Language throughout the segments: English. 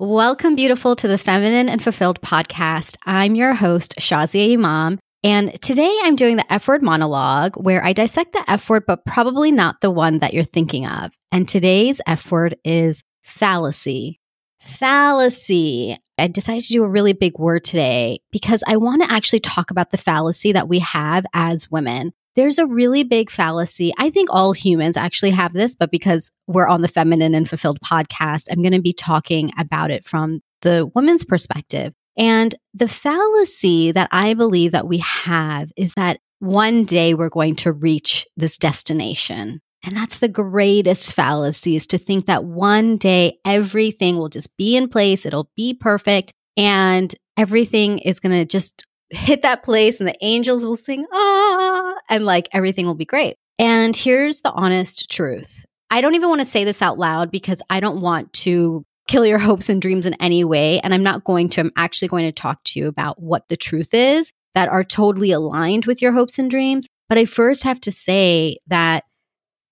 Welcome, beautiful, to the Feminine and Fulfilled podcast. I'm your host, Shazia Imam. And today I'm doing the F word monologue where I dissect the F word, but probably not the one that you're thinking of. And today's F word is fallacy. Fallacy. I decided to do a really big word today because I want to actually talk about the fallacy that we have as women there's a really big fallacy. I think all humans actually have this, but because we're on the Feminine and Fulfilled podcast, I'm going to be talking about it from the woman's perspective. And the fallacy that I believe that we have is that one day we're going to reach this destination. And that's the greatest fallacy is to think that one day everything will just be in place, it'll be perfect, and everything is going to just hit that place and the angels will sing, ah, and like everything will be great. And here's the honest truth. I don't even want to say this out loud because I don't want to kill your hopes and dreams in any way. And I'm not going to, I'm actually going to talk to you about what the truth is that are totally aligned with your hopes and dreams. But I first have to say that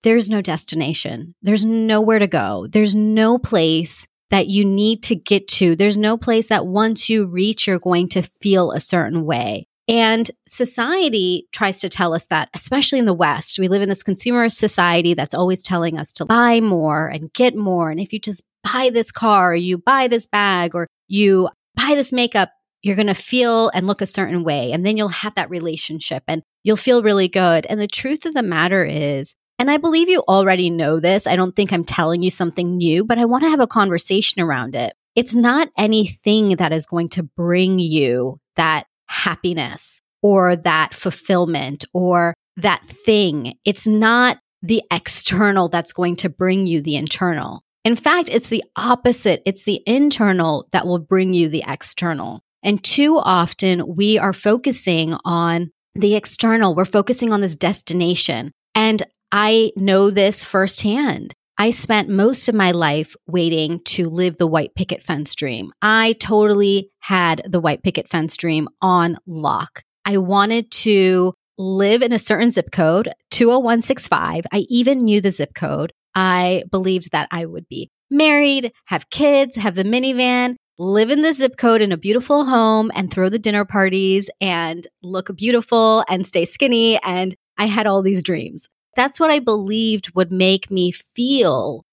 there's no destination, there's nowhere to go, there's no place that you need to get to. There's no place that once you reach, you're going to feel a certain way. And society tries to tell us that, especially in the West. We live in this consumerist society that's always telling us to buy more and get more. And if you just buy this car, or you buy this bag, or you buy this makeup, you're going to feel and look a certain way. And then you'll have that relationship and you'll feel really good. And the truth of the matter is, and I believe you already know this. I don't think I'm telling you something new, but I want to have a conversation around it. It's not anything that is going to bring you that happiness or that fulfillment or that thing. It's not the external that's going to bring you the internal. In fact, it's the opposite. It's the internal that will bring you the external. And too often we are focusing on the external. We're focusing on this destination. And I know this firsthand. I spent most of my life waiting to live the white picket fence dream. I totally had the white picket fence dream on lock. I wanted to live in a certain zip code, 20165. I even knew the zip code. I believed that I would be married, have kids, have the minivan, live in the zip code in a beautiful home and throw the dinner parties and look beautiful and stay skinny. And I had all these dreams that's what I believed would make me feel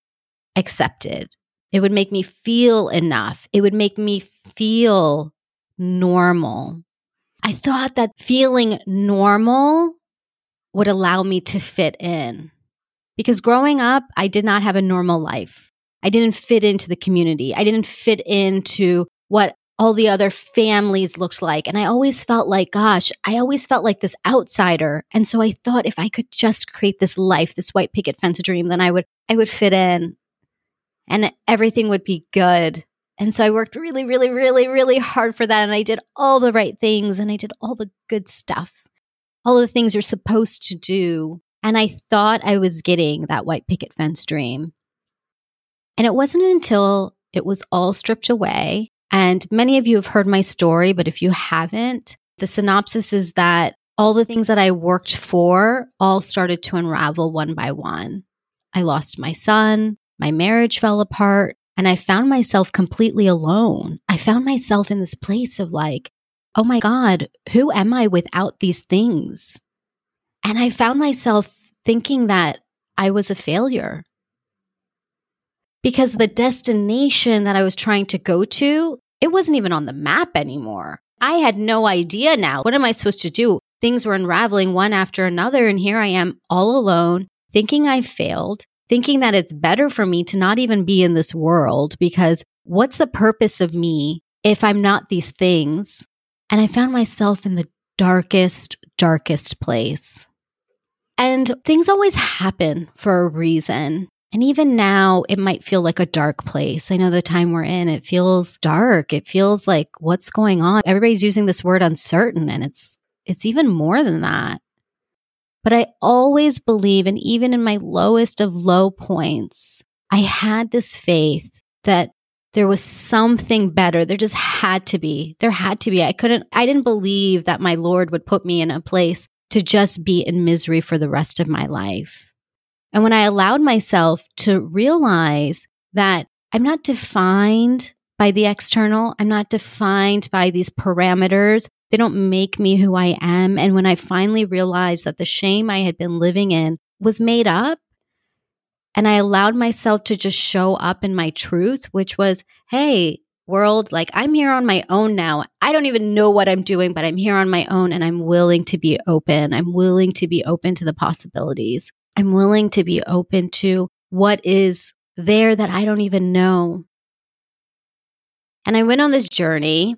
accepted. It would make me feel enough. It would make me feel normal. I thought that feeling normal would allow me to fit in. Because growing up, I did not have a normal life. I didn't fit into the community. I didn't fit into what all the other families looked like. And I always felt like, gosh, I always felt like this outsider. And so I thought if I could just create this life, this white picket fence dream, then I would, I would fit in and everything would be good. And so I worked really, really, really, really hard for that. And I did all the right things and I did all the good stuff, all the things you're supposed to do. And I thought I was getting that white picket fence dream. And it wasn't until it was all stripped away and many of you have heard my story, but if you haven't, the synopsis is that all the things that I worked for all started to unravel one by one. I lost my son, my marriage fell apart, and I found myself completely alone. I found myself in this place of like, oh my God, who am I without these things? And I found myself thinking that I was a failure because the destination that I was trying to go to it wasn't even on the map anymore. I had no idea now. What am I supposed to do? Things were unraveling one after another. And here I am all alone, thinking I failed, thinking that it's better for me to not even be in this world because what's the purpose of me if I'm not these things? And I found myself in the darkest, darkest place. And things always happen for a reason. And even now, it might feel like a dark place. I know the time we're in, it feels dark. It feels like what's going on? Everybody's using this word uncertain, and it's it's even more than that. But I always believe, and even in my lowest of low points, I had this faith that there was something better. There just had to be. There had to be. I couldn't, I didn't believe that my Lord would put me in a place to just be in misery for the rest of my life. And when I allowed myself to realize that I'm not defined by the external. I'm not defined by these parameters. They don't make me who I am. And when I finally realized that the shame I had been living in was made up, and I allowed myself to just show up in my truth, which was, hey, world, like I'm here on my own now. I don't even know what I'm doing, but I'm here on my own and I'm willing to be open. I'm willing to be open to the possibilities. I'm willing to be open to what is there that I don't even know. And I went on this journey.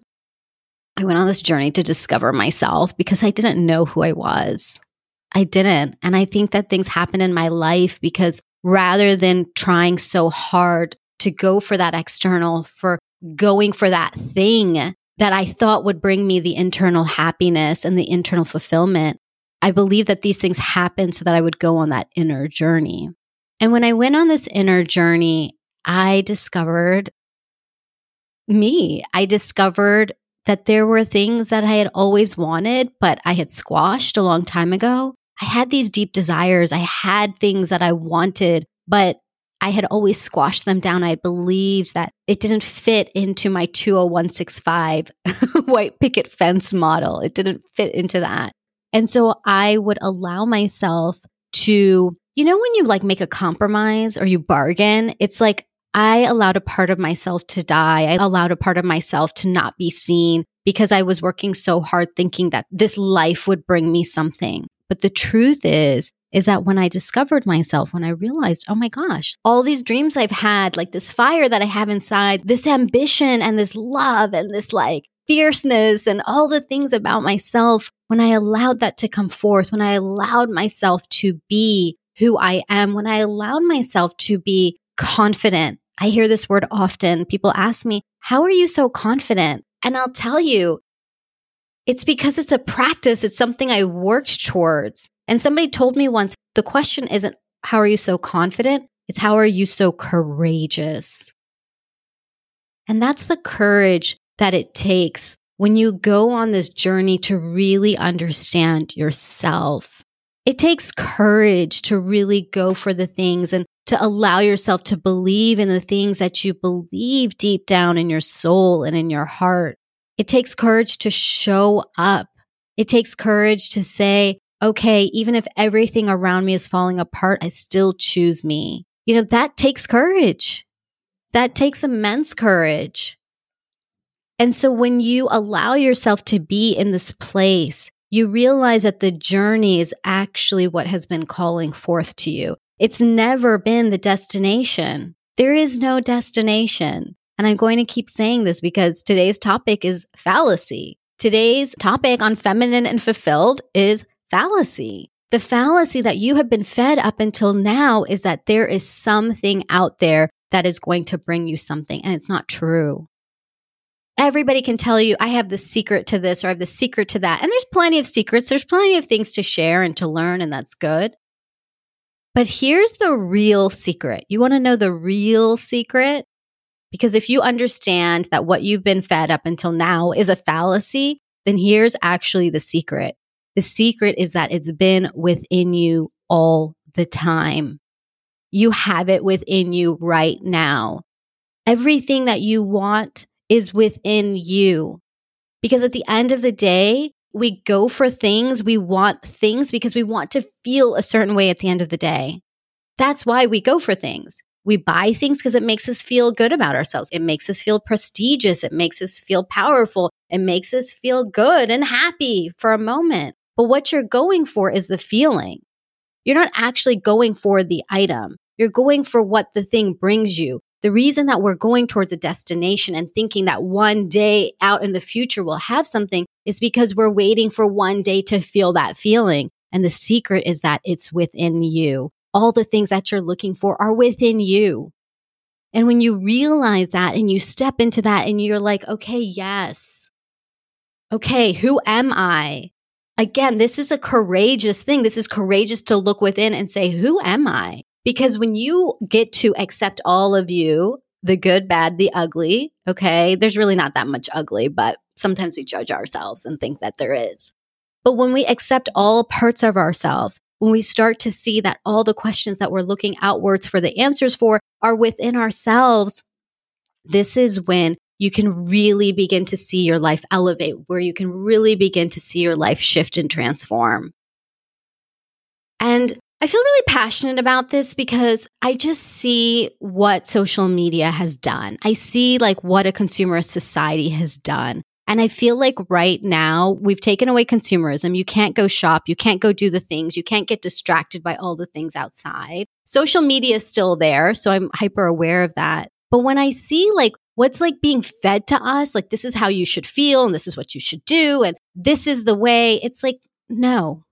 I went on this journey to discover myself because I didn't know who I was. I didn't. And I think that things happen in my life because rather than trying so hard to go for that external, for going for that thing that I thought would bring me the internal happiness and the internal fulfillment, I believe that these things happen so that I would go on that inner journey. And when I went on this inner journey, I discovered me. I discovered that there were things that I had always wanted, but I had squashed a long time ago. I had these deep desires. I had things that I wanted, but I had always squashed them down. I believed that it didn't fit into my 20165 white picket fence model. It didn't fit into that. And so I would allow myself to, you know, when you like make a compromise or you bargain, it's like I allowed a part of myself to die. I allowed a part of myself to not be seen because I was working so hard thinking that this life would bring me something. But the truth is, is that when I discovered myself, when I realized, oh my gosh, all these dreams I've had, like this fire that I have inside, this ambition and this love and this like fierceness and all the things about myself, when I allowed that to come forth, when I allowed myself to be who I am, when I allowed myself to be confident I hear this word often. People ask me, How are you so confident? And I'll tell you, it's because it's a practice. It's something I worked towards. And somebody told me once the question isn't, How are you so confident? It's, How are you so courageous? And that's the courage that it takes when you go on this journey to really understand yourself. It takes courage to really go for the things and to allow yourself to believe in the things that you believe deep down in your soul and in your heart. It takes courage to show up. It takes courage to say, okay, even if everything around me is falling apart, I still choose me. You know, that takes courage. That takes immense courage. And so when you allow yourself to be in this place, you realize that the journey is actually what has been calling forth to you. It's never been the destination. There is no destination. And I'm going to keep saying this because today's topic is fallacy. Today's topic on feminine and fulfilled is fallacy. The fallacy that you have been fed up until now is that there is something out there that is going to bring you something, and it's not true. Everybody can tell you, I have the secret to this or I have the secret to that. And there's plenty of secrets. There's plenty of things to share and to learn, and that's good. But here's the real secret. You want to know the real secret? Because if you understand that what you've been fed up until now is a fallacy, then here's actually the secret. The secret is that it's been within you all the time. You have it within you right now. Everything that you want is within you. Because at the end of the day, we go for things, we want things because we want to feel a certain way at the end of the day. That's why we go for things. We buy things because it makes us feel good about ourselves. It makes us feel prestigious. It makes us feel powerful. It makes us feel good and happy for a moment. But what you're going for is the feeling. You're not actually going for the item. You're going for what the thing brings you. The reason that we're going towards a destination and thinking that one day out in the future we'll have something is because we're waiting for one day to feel that feeling. And the secret is that it's within you. All the things that you're looking for are within you. And when you realize that and you step into that and you're like, okay, yes. Okay, who am I? Again, this is a courageous thing. This is courageous to look within and say, who am I? Because when you get to accept all of you, the good, bad, the ugly, okay, there's really not that much ugly, but sometimes we judge ourselves and think that there is. But when we accept all parts of ourselves, when we start to see that all the questions that we're looking outwards for the answers for are within ourselves, this is when you can really begin to see your life elevate, where you can really begin to see your life shift and transform. And I feel really passionate about this because I just see what social media has done. I see like what a consumerist society has done. And I feel like right now we've taken away consumerism. You can't go shop. You can't go do the things. You can't get distracted by all the things outside. Social media is still there. So I'm hyper aware of that. But when I see like what's like being fed to us, like this is how you should feel and this is what you should do and this is the way, it's like, no,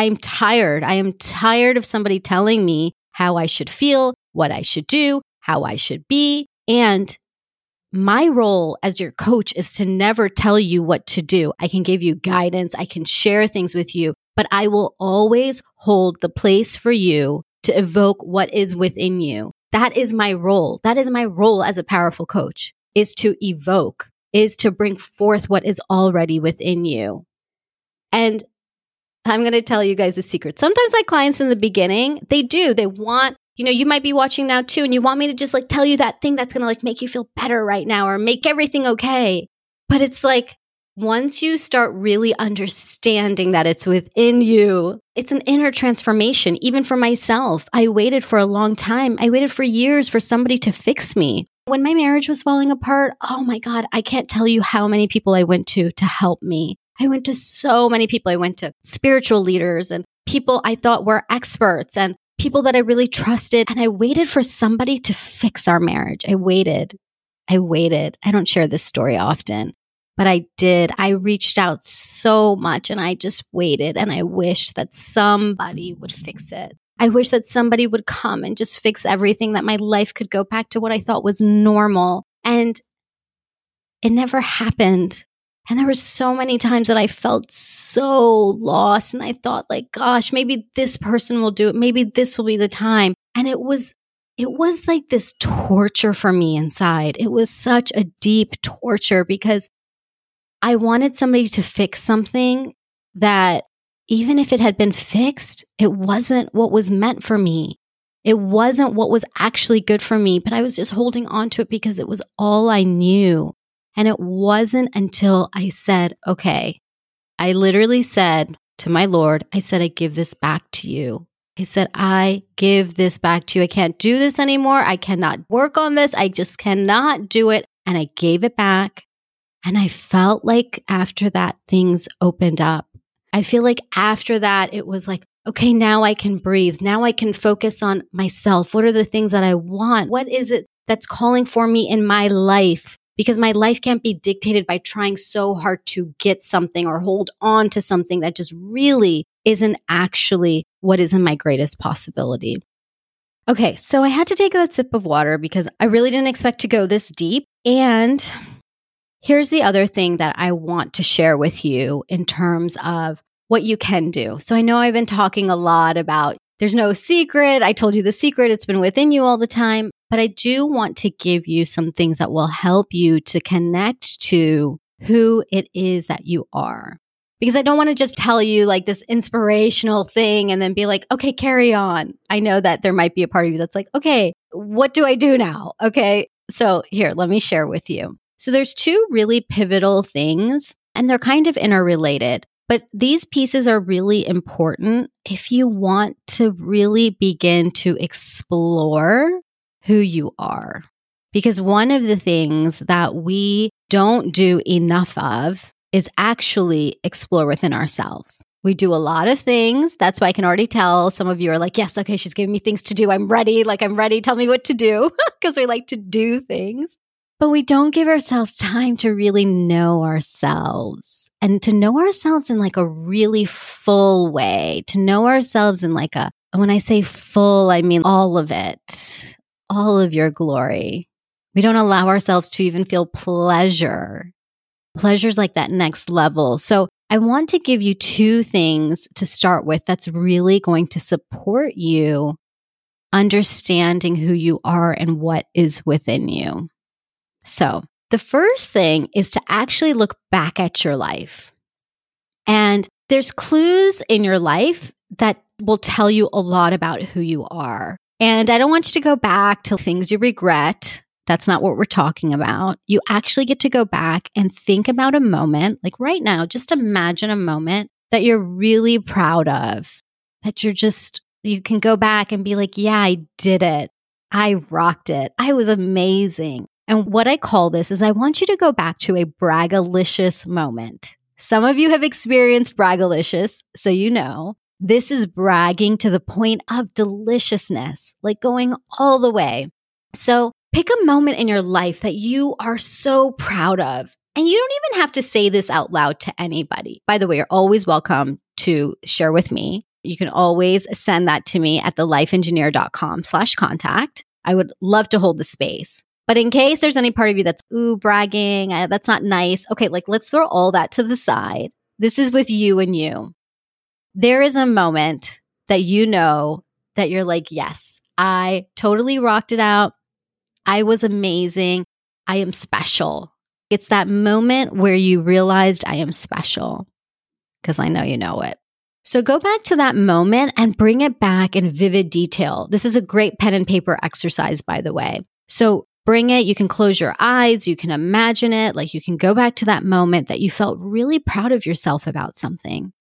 I'm tired. I am tired of somebody telling me how I should feel, what I should do, how I should be. And my role as your coach is to never tell you what to do. I can give you guidance, I can share things with you, but I will always hold the place for you to evoke what is within you. That is my role. That is my role as a powerful coach is to evoke, is to bring forth what is already within you. And I'm going to tell you guys a secret. Sometimes my clients in the beginning, they do, they want you know, you might be watching now too, and you want me to just like tell you that thing that's going to like make you feel better right now or make everything okay. But it's like, once you start really understanding that it's within you, it's an inner transformation. Even for myself, I waited for a long time. I waited for years for somebody to fix me. When my marriage was falling apart, oh my God, I can't tell you how many people I went to to help me. I went to so many people. I went to spiritual leaders and people I thought were experts and people that I really trusted. And I waited for somebody to fix our marriage. I waited. I waited. I don't share this story often, but I did. I reached out so much and I just waited and I wished that somebody would fix it. I wish that somebody would come and just fix everything, that my life could go back to what I thought was normal. And it never happened. And there were so many times that I felt so lost. And I thought, like, gosh, maybe this person will do it. Maybe this will be the time. And it was, it was like this torture for me inside. It was such a deep torture because I wanted somebody to fix something that even if it had been fixed, it wasn't what was meant for me. It wasn't what was actually good for me, but I was just holding on to it because it was all I knew. And it wasn't until I said, okay, I literally said to my Lord, I said, I give this back to you. I said, I give this back to you. I can't do this anymore. I cannot work on this. I just cannot do it. And I gave it back. And I felt like after that, things opened up. I feel like after that, it was like, okay, now I can breathe. Now I can focus on myself. What are the things that I want? What is it that's calling for me in my life? Because my life can't be dictated by trying so hard to get something or hold on to something that just really isn't actually what is in my greatest possibility. Okay, so I had to take that sip of water because I really didn't expect to go this deep. And here's the other thing that I want to share with you in terms of what you can do. So I know I've been talking a lot about there's no secret. I told you the secret, it's been within you all the time. But I do want to give you some things that will help you to connect to who it is that you are. Because I don't want to just tell you like this inspirational thing and then be like, okay, carry on. I know that there might be a part of you that's like, okay, what do I do now? Okay. So here, let me share with you. So there's two really pivotal things and they're kind of interrelated. But these pieces are really important if you want to really begin to explore who you are. Because one of the things that we don't do enough of is actually explore within ourselves. We do a lot of things. That's why I can already tell some of you are like, yes, okay, she's giving me things to do. I'm ready. Like, I'm ready. Tell me what to do because we like to do things. But we don't give ourselves time to really know ourselves and to know ourselves in like a really full way, to know ourselves in like a, when I say full, I mean all of it all of your glory. We don't allow ourselves to even feel pleasure. Pleasure's like that next level. So I want to give you two things to start with that's really going to support you understanding who you are and what is within you. So, the first thing is to actually look back at your life. And there's clues in your life that will tell you a lot about who you are. And I don't want you to go back to things you regret. That's not what we're talking about. You actually get to go back and think about a moment, like right now, just imagine a moment that you're really proud of, that you're just, you can go back and be like, yeah, I did it. I rocked it. I was amazing. And what I call this is I want you to go back to a braggalicious moment. Some of you have experienced braggalicious, so you know. This is bragging to the point of deliciousness, like going all the way. So pick a moment in your life that you are so proud of. And you don't even have to say this out loud to anybody. By the way, you're always welcome to share with me. You can always send that to me at thelifeengineer.com slash contact. I would love to hold the space. But in case there's any part of you that's, ooh, bragging, uh, that's not nice. Okay, like let's throw all that to the side. This is with you and you there is a moment that you know that you're like, yes, I totally rocked it out. I was amazing. I am special. It's that moment where you realized I am special because I know you know it. So go back to that moment and bring it back in vivid detail. This is a great pen and paper exercise, by the way. So bring it. You can close your eyes. You can imagine it. Like you can go back to that moment that you felt really proud of yourself about something.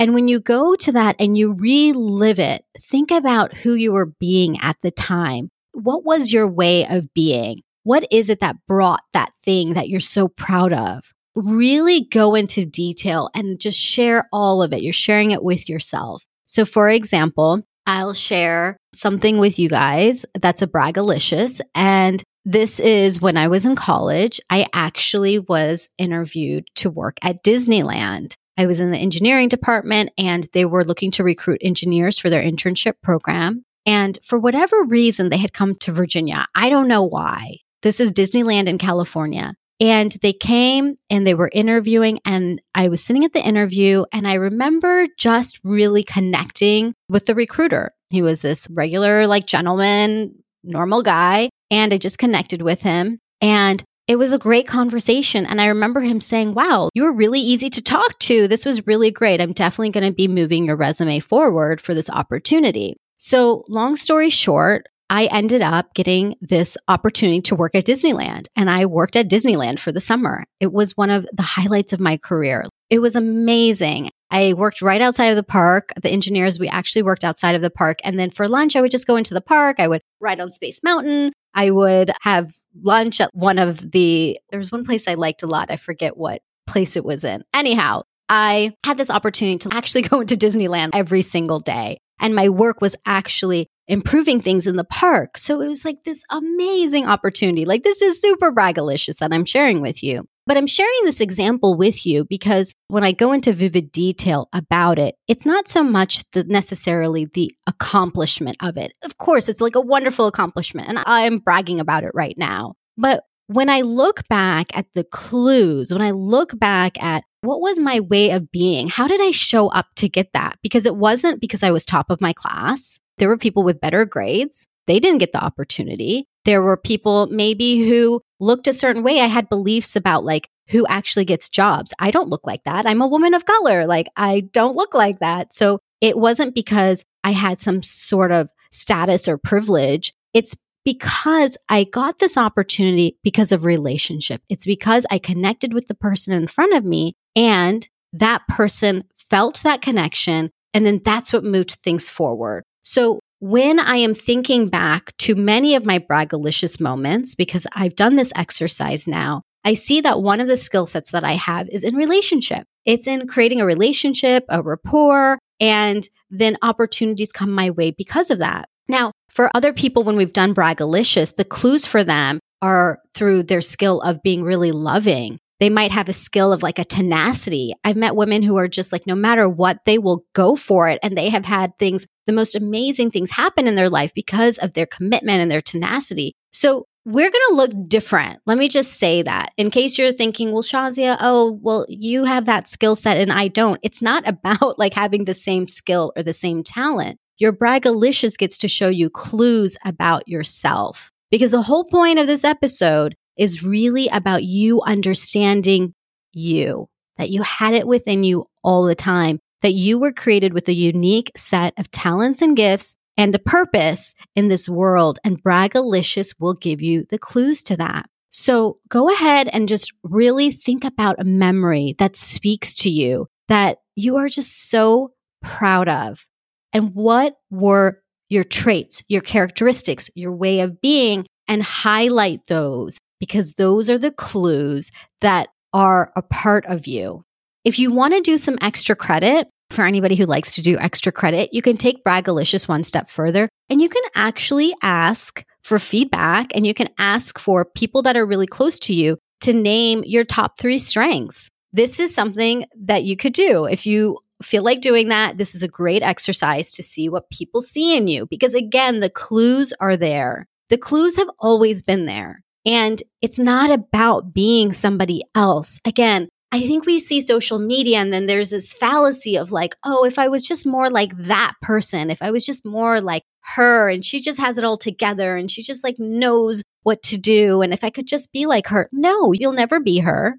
And when you go to that and you relive it, think about who you were being at the time. What was your way of being? What is it that brought that thing that you're so proud of? Really go into detail and just share all of it. You're sharing it with yourself. So, for example, I'll share something with you guys that's a braggalicious. And this is when I was in college. I actually was interviewed to work at Disneyland. I was in the engineering department and they were looking to recruit engineers for their internship program. And for whatever reason, they had come to Virginia. I don't know why. This is Disneyland in California. And they came and they were interviewing, and I was sitting at the interview, and I remember just really connecting with the recruiter. He was this regular, like, gentleman, normal guy. And I just connected with him. And it was a great conversation. And I remember him saying, Wow, you were really easy to talk to. This was really great. I'm definitely going to be moving your resume forward for this opportunity. So, long story short, I ended up getting this opportunity to work at Disneyland and I worked at Disneyland for the summer. It was one of the highlights of my career. It was amazing. I worked right outside of the park. The engineers, we actually worked outside of the park. And then for lunch, I would just go into the park. I would ride on Space Mountain. I would have lunch at one of the, there was one place I liked a lot. I forget what place it was in. Anyhow, I had this opportunity to actually go into Disneyland every single day. And my work was actually improving things in the park. So it was like this amazing opportunity. Like, this is super braggalicious that I'm sharing with you. But I'm sharing this example with you because when I go into vivid detail about it, it's not so much the necessarily the accomplishment of it. Of course, it's like a wonderful accomplishment and I'm bragging about it right now. But when I look back at the clues, when I look back at what was my way of being, how did I show up to get that? Because it wasn't because I was top of my class. There were people with better grades. They didn't get the opportunity. There were people maybe who looked a certain way. I had beliefs about like who actually gets jobs. I don't look like that. I'm a woman of color. Like I don't look like that. So it wasn't because I had some sort of status or privilege. It's because I got this opportunity because of relationship. It's because I connected with the person in front of me and that person felt that connection. And then that's what moved things forward. So when I am thinking back to many of my braggalicious moments, because I've done this exercise now, I see that one of the skill sets that I have is in relationship. It's in creating a relationship, a rapport, and then opportunities come my way because of that. Now, for other people, when we've done braggalicious, the clues for them are through their skill of being really loving, they might have a skill of like a tenacity. I've met women who are just like, no matter what, they will go for it. And they have had things, the most amazing things happen in their life because of their commitment and their tenacity. So we're going to look different. Let me just say that in case you're thinking, well, Shazia, oh, well, you have that skill set and I don't. It's not about like having the same skill or the same talent. Your braggalicious gets to show you clues about yourself. Because the whole point of this episode is really about you understanding you, that you had it within you all the time, that you were created with a unique set of talents and gifts and a purpose in this world. And Bragalicious will give you the clues to that. So go ahead and just really think about a memory that speaks to you that you are just so proud of. And what were your traits, your characteristics, your way of being, and highlight those because those are the clues that are a part of you. If you want to do some extra credit, for anybody who likes to do extra credit, you can take Bragalicious one step further and you can actually ask for feedback and you can ask for people that are really close to you to name your top three strengths. This is something that you could do. If you feel like doing that, this is a great exercise to see what people see in you because, again, the clues are there. The clues have always been there. And it's not about being somebody else. Again, I think we see social media and then there's this fallacy of like, oh, if I was just more like that person, if I was just more like her and she just has it all together and she just like knows what to do. And if I could just be like her, no, you'll never be her.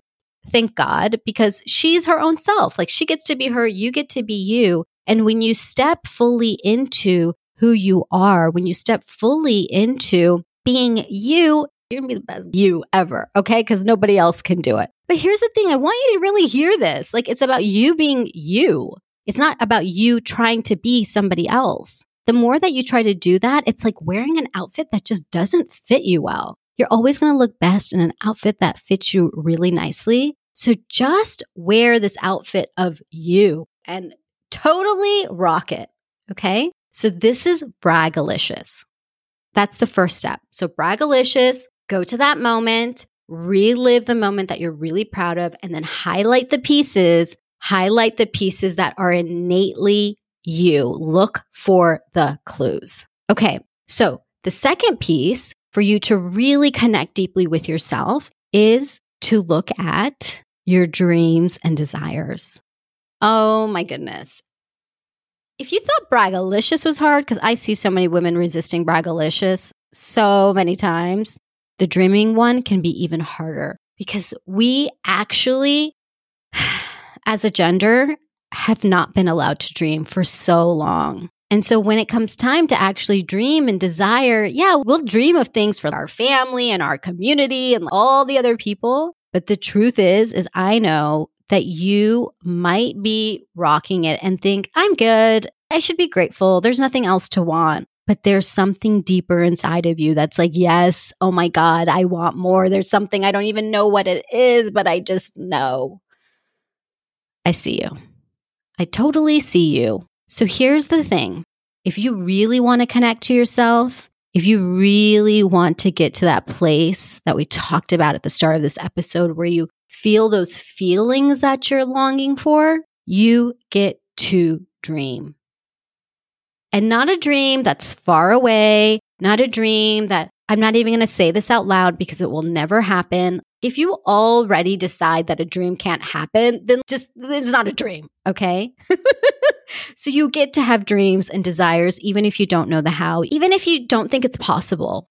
Thank God, because she's her own self. Like she gets to be her, you get to be you. And when you step fully into who you are, when you step fully into being you, you're gonna be the best you ever, okay? Because nobody else can do it. But here's the thing I want you to really hear this. Like, it's about you being you, it's not about you trying to be somebody else. The more that you try to do that, it's like wearing an outfit that just doesn't fit you well. You're always gonna look best in an outfit that fits you really nicely. So just wear this outfit of you and totally rock it, okay? So this is bragalicious. That's the first step. So bragalicious, go to that moment, relive the moment that you're really proud of, and then highlight the pieces, highlight the pieces that are innately you. Look for the clues. Okay. So the second piece for you to really connect deeply with yourself is to look at your dreams and desires. Oh my goodness. If you thought Bragalicious was hard, because I see so many women resisting Bragalicious so many times, the dreaming one can be even harder because we actually, as a gender, have not been allowed to dream for so long. And so when it comes time to actually dream and desire, yeah, we'll dream of things for our family and our community and all the other people. But the truth is, is I know that you might be rocking it and think, I'm good. I should be grateful. There's nothing else to want. But there's something deeper inside of you that's like, yes, oh my God, I want more. There's something I don't even know what it is, but I just know. I see you. I totally see you. So here's the thing if you really want to connect to yourself, if you really want to get to that place that we talked about at the start of this episode where you feel those feelings that you're longing for, you get to dream. And not a dream that's far away, not a dream that I'm not even going to say this out loud because it will never happen. If you already decide that a dream can't happen, then just it's not a dream, okay? so you get to have dreams and desires even if you don't know the how, even if you don't think it's possible.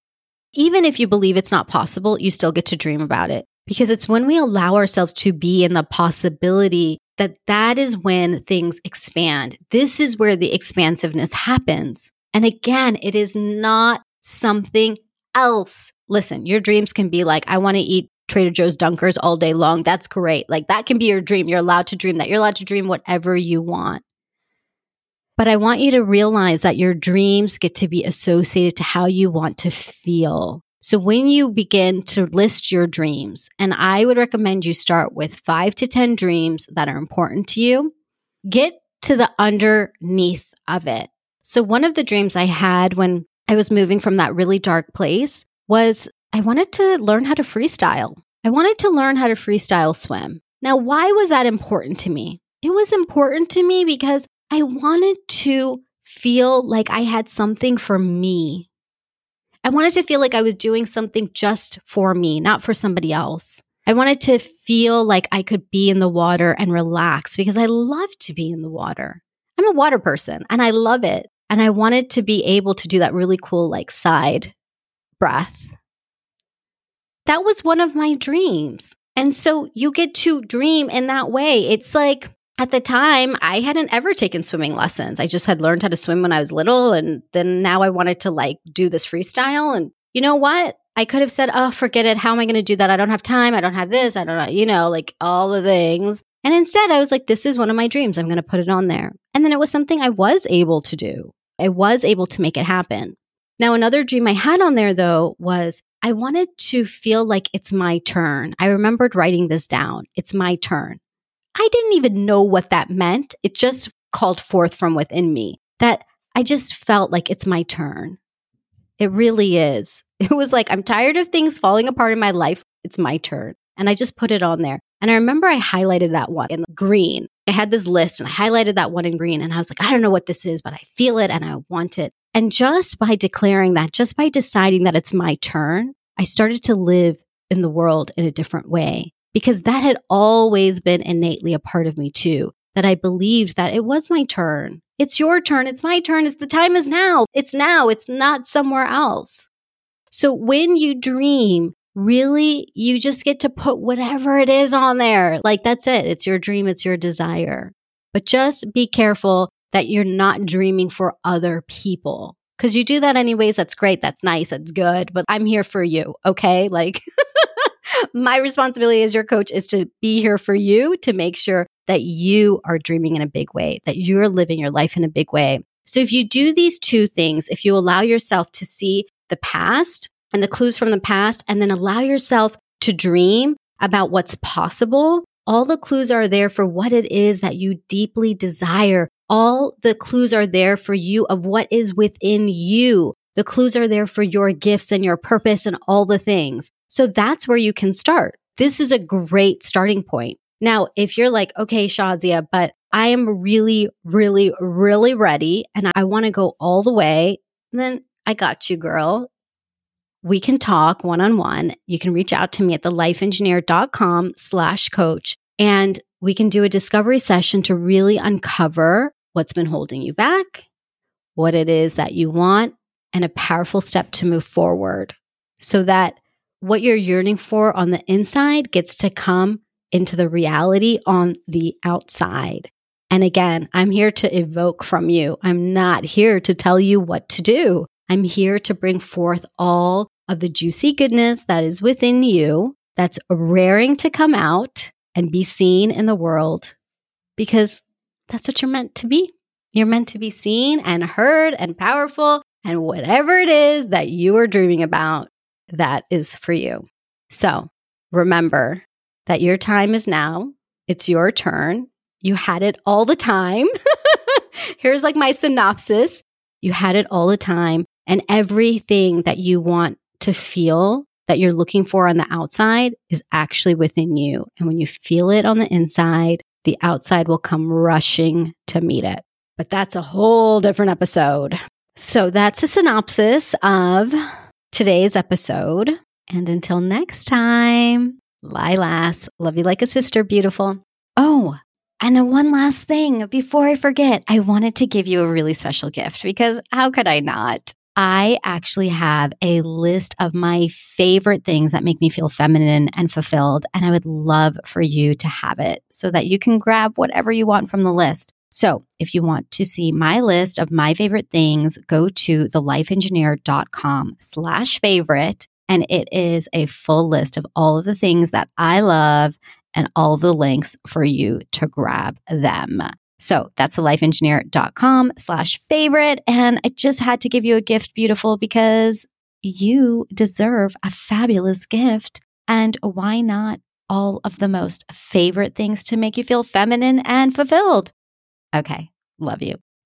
Even if you believe it's not possible, you still get to dream about it because it's when we allow ourselves to be in the possibility that that is when things expand. This is where the expansiveness happens. And again, it is not something else. Listen, your dreams can be like, I want to eat Trader Joe's Dunkers all day long. That's great. Like that can be your dream. You're allowed to dream that. You're allowed to dream whatever you want. But I want you to realize that your dreams get to be associated to how you want to feel. So when you begin to list your dreams, and I would recommend you start with five to 10 dreams that are important to you, get to the underneath of it. So one of the dreams I had when I was moving from that really dark place was I wanted to learn how to freestyle. I wanted to learn how to freestyle swim. Now, why was that important to me? It was important to me because I wanted to feel like I had something for me I wanted to feel like I was doing something just for me, not for somebody else. I wanted to feel like I could be in the water and relax because I love to be in the water. I'm a water person and I love it. And I wanted to be able to do that really cool, like side breath. That was one of my dreams. And so you get to dream in that way. It's like, at the time, I hadn't ever taken swimming lessons. I just had learned how to swim when I was little. And then now I wanted to like do this freestyle. And you know what? I could have said, oh, forget it. How am I going to do that? I don't have time. I don't have this. I don't know, you know, like all the things. And instead, I was like, this is one of my dreams. I'm going to put it on there. And then it was something I was able to do. I was able to make it happen. Now, another dream I had on there, though, was I wanted to feel like it's my turn. I remembered writing this down. It's my turn. I didn't even know what that meant. It just called forth from within me that I just felt like it's my turn. It really is. It was like, I'm tired of things falling apart in my life. It's my turn. And I just put it on there. And I remember I highlighted that one in green. I had this list and I highlighted that one in green. And I was like, I don't know what this is, but I feel it and I want it. And just by declaring that, just by deciding that it's my turn, I started to live in the world in a different way because that had always been innately a part of me too. That I believed that it was my turn. It's your turn. It's my turn. It's the time is now. It's now. It's not somewhere else. So when you dream, really, you just get to put whatever it is on there. Like that's it. It's your dream. It's your desire. But just be careful that you're not dreaming for other people. Cause you do that anyways. That's great. That's nice. That's good. But I'm here for you. Okay. Like my responsibility as your coach is to be here for you to make sure that you are dreaming in a big way, that you're living your life in a big way. So if you do these two things, if you allow yourself to see the past and the clues from the past, and then allow yourself to dream about what's possible, all the clues are there for what it is that you deeply desire. All the clues are there for you of what is within you. The clues are there for your gifts and your purpose and all the things. So that's where you can start. This is a great starting point. Now, if you're like, okay, Shazia, but I am really, really, really ready and I want to go all the way, then I got you, girl. We can talk one on one. You can reach out to me at thelifeengineer.com slash coach and we can do a discovery session to really uncover what's been holding you back, what it is that you want, and a powerful step to move forward so that what you're yearning for on the inside gets to come into the reality on the outside. And again, I'm here to evoke from you. I'm not here to tell you what to do. I'm here to bring forth all of the juicy goodness that is within you that's raring to come out and be seen in the world because that's what you're meant to be. You're meant to be seen and heard and powerful and whatever it is that you are dreaming about that is for you. So remember that your time is now. It's your turn. You had it all the time. Here's like my synopsis you had it all the time, and everything that you want to feel that you're looking for on the outside is actually within you. And when you feel it on the inside, the outside will come rushing to meet it. But that's a whole different episode. So that's a synopsis of today's episode. And until next time, Lilas, love you like a sister, beautiful. Oh, and one last thing before I forget, I wanted to give you a really special gift because how could I not? I actually have a list of my favorite things that make me feel feminine and fulfilled. And I would love for you to have it so that you can grab whatever you want from the list. So if you want to see my list of my favorite things, go to thelifeengineer.com slash favorite. And it is a full list of all of the things that I love and all the links for you to grab them. So that's thelifeengineer.com slash favorite. And I just had to give you a gift, beautiful, because you deserve a fabulous gift. And why not all of the most favorite things to make you feel feminine and fulfilled? Okay. Love you.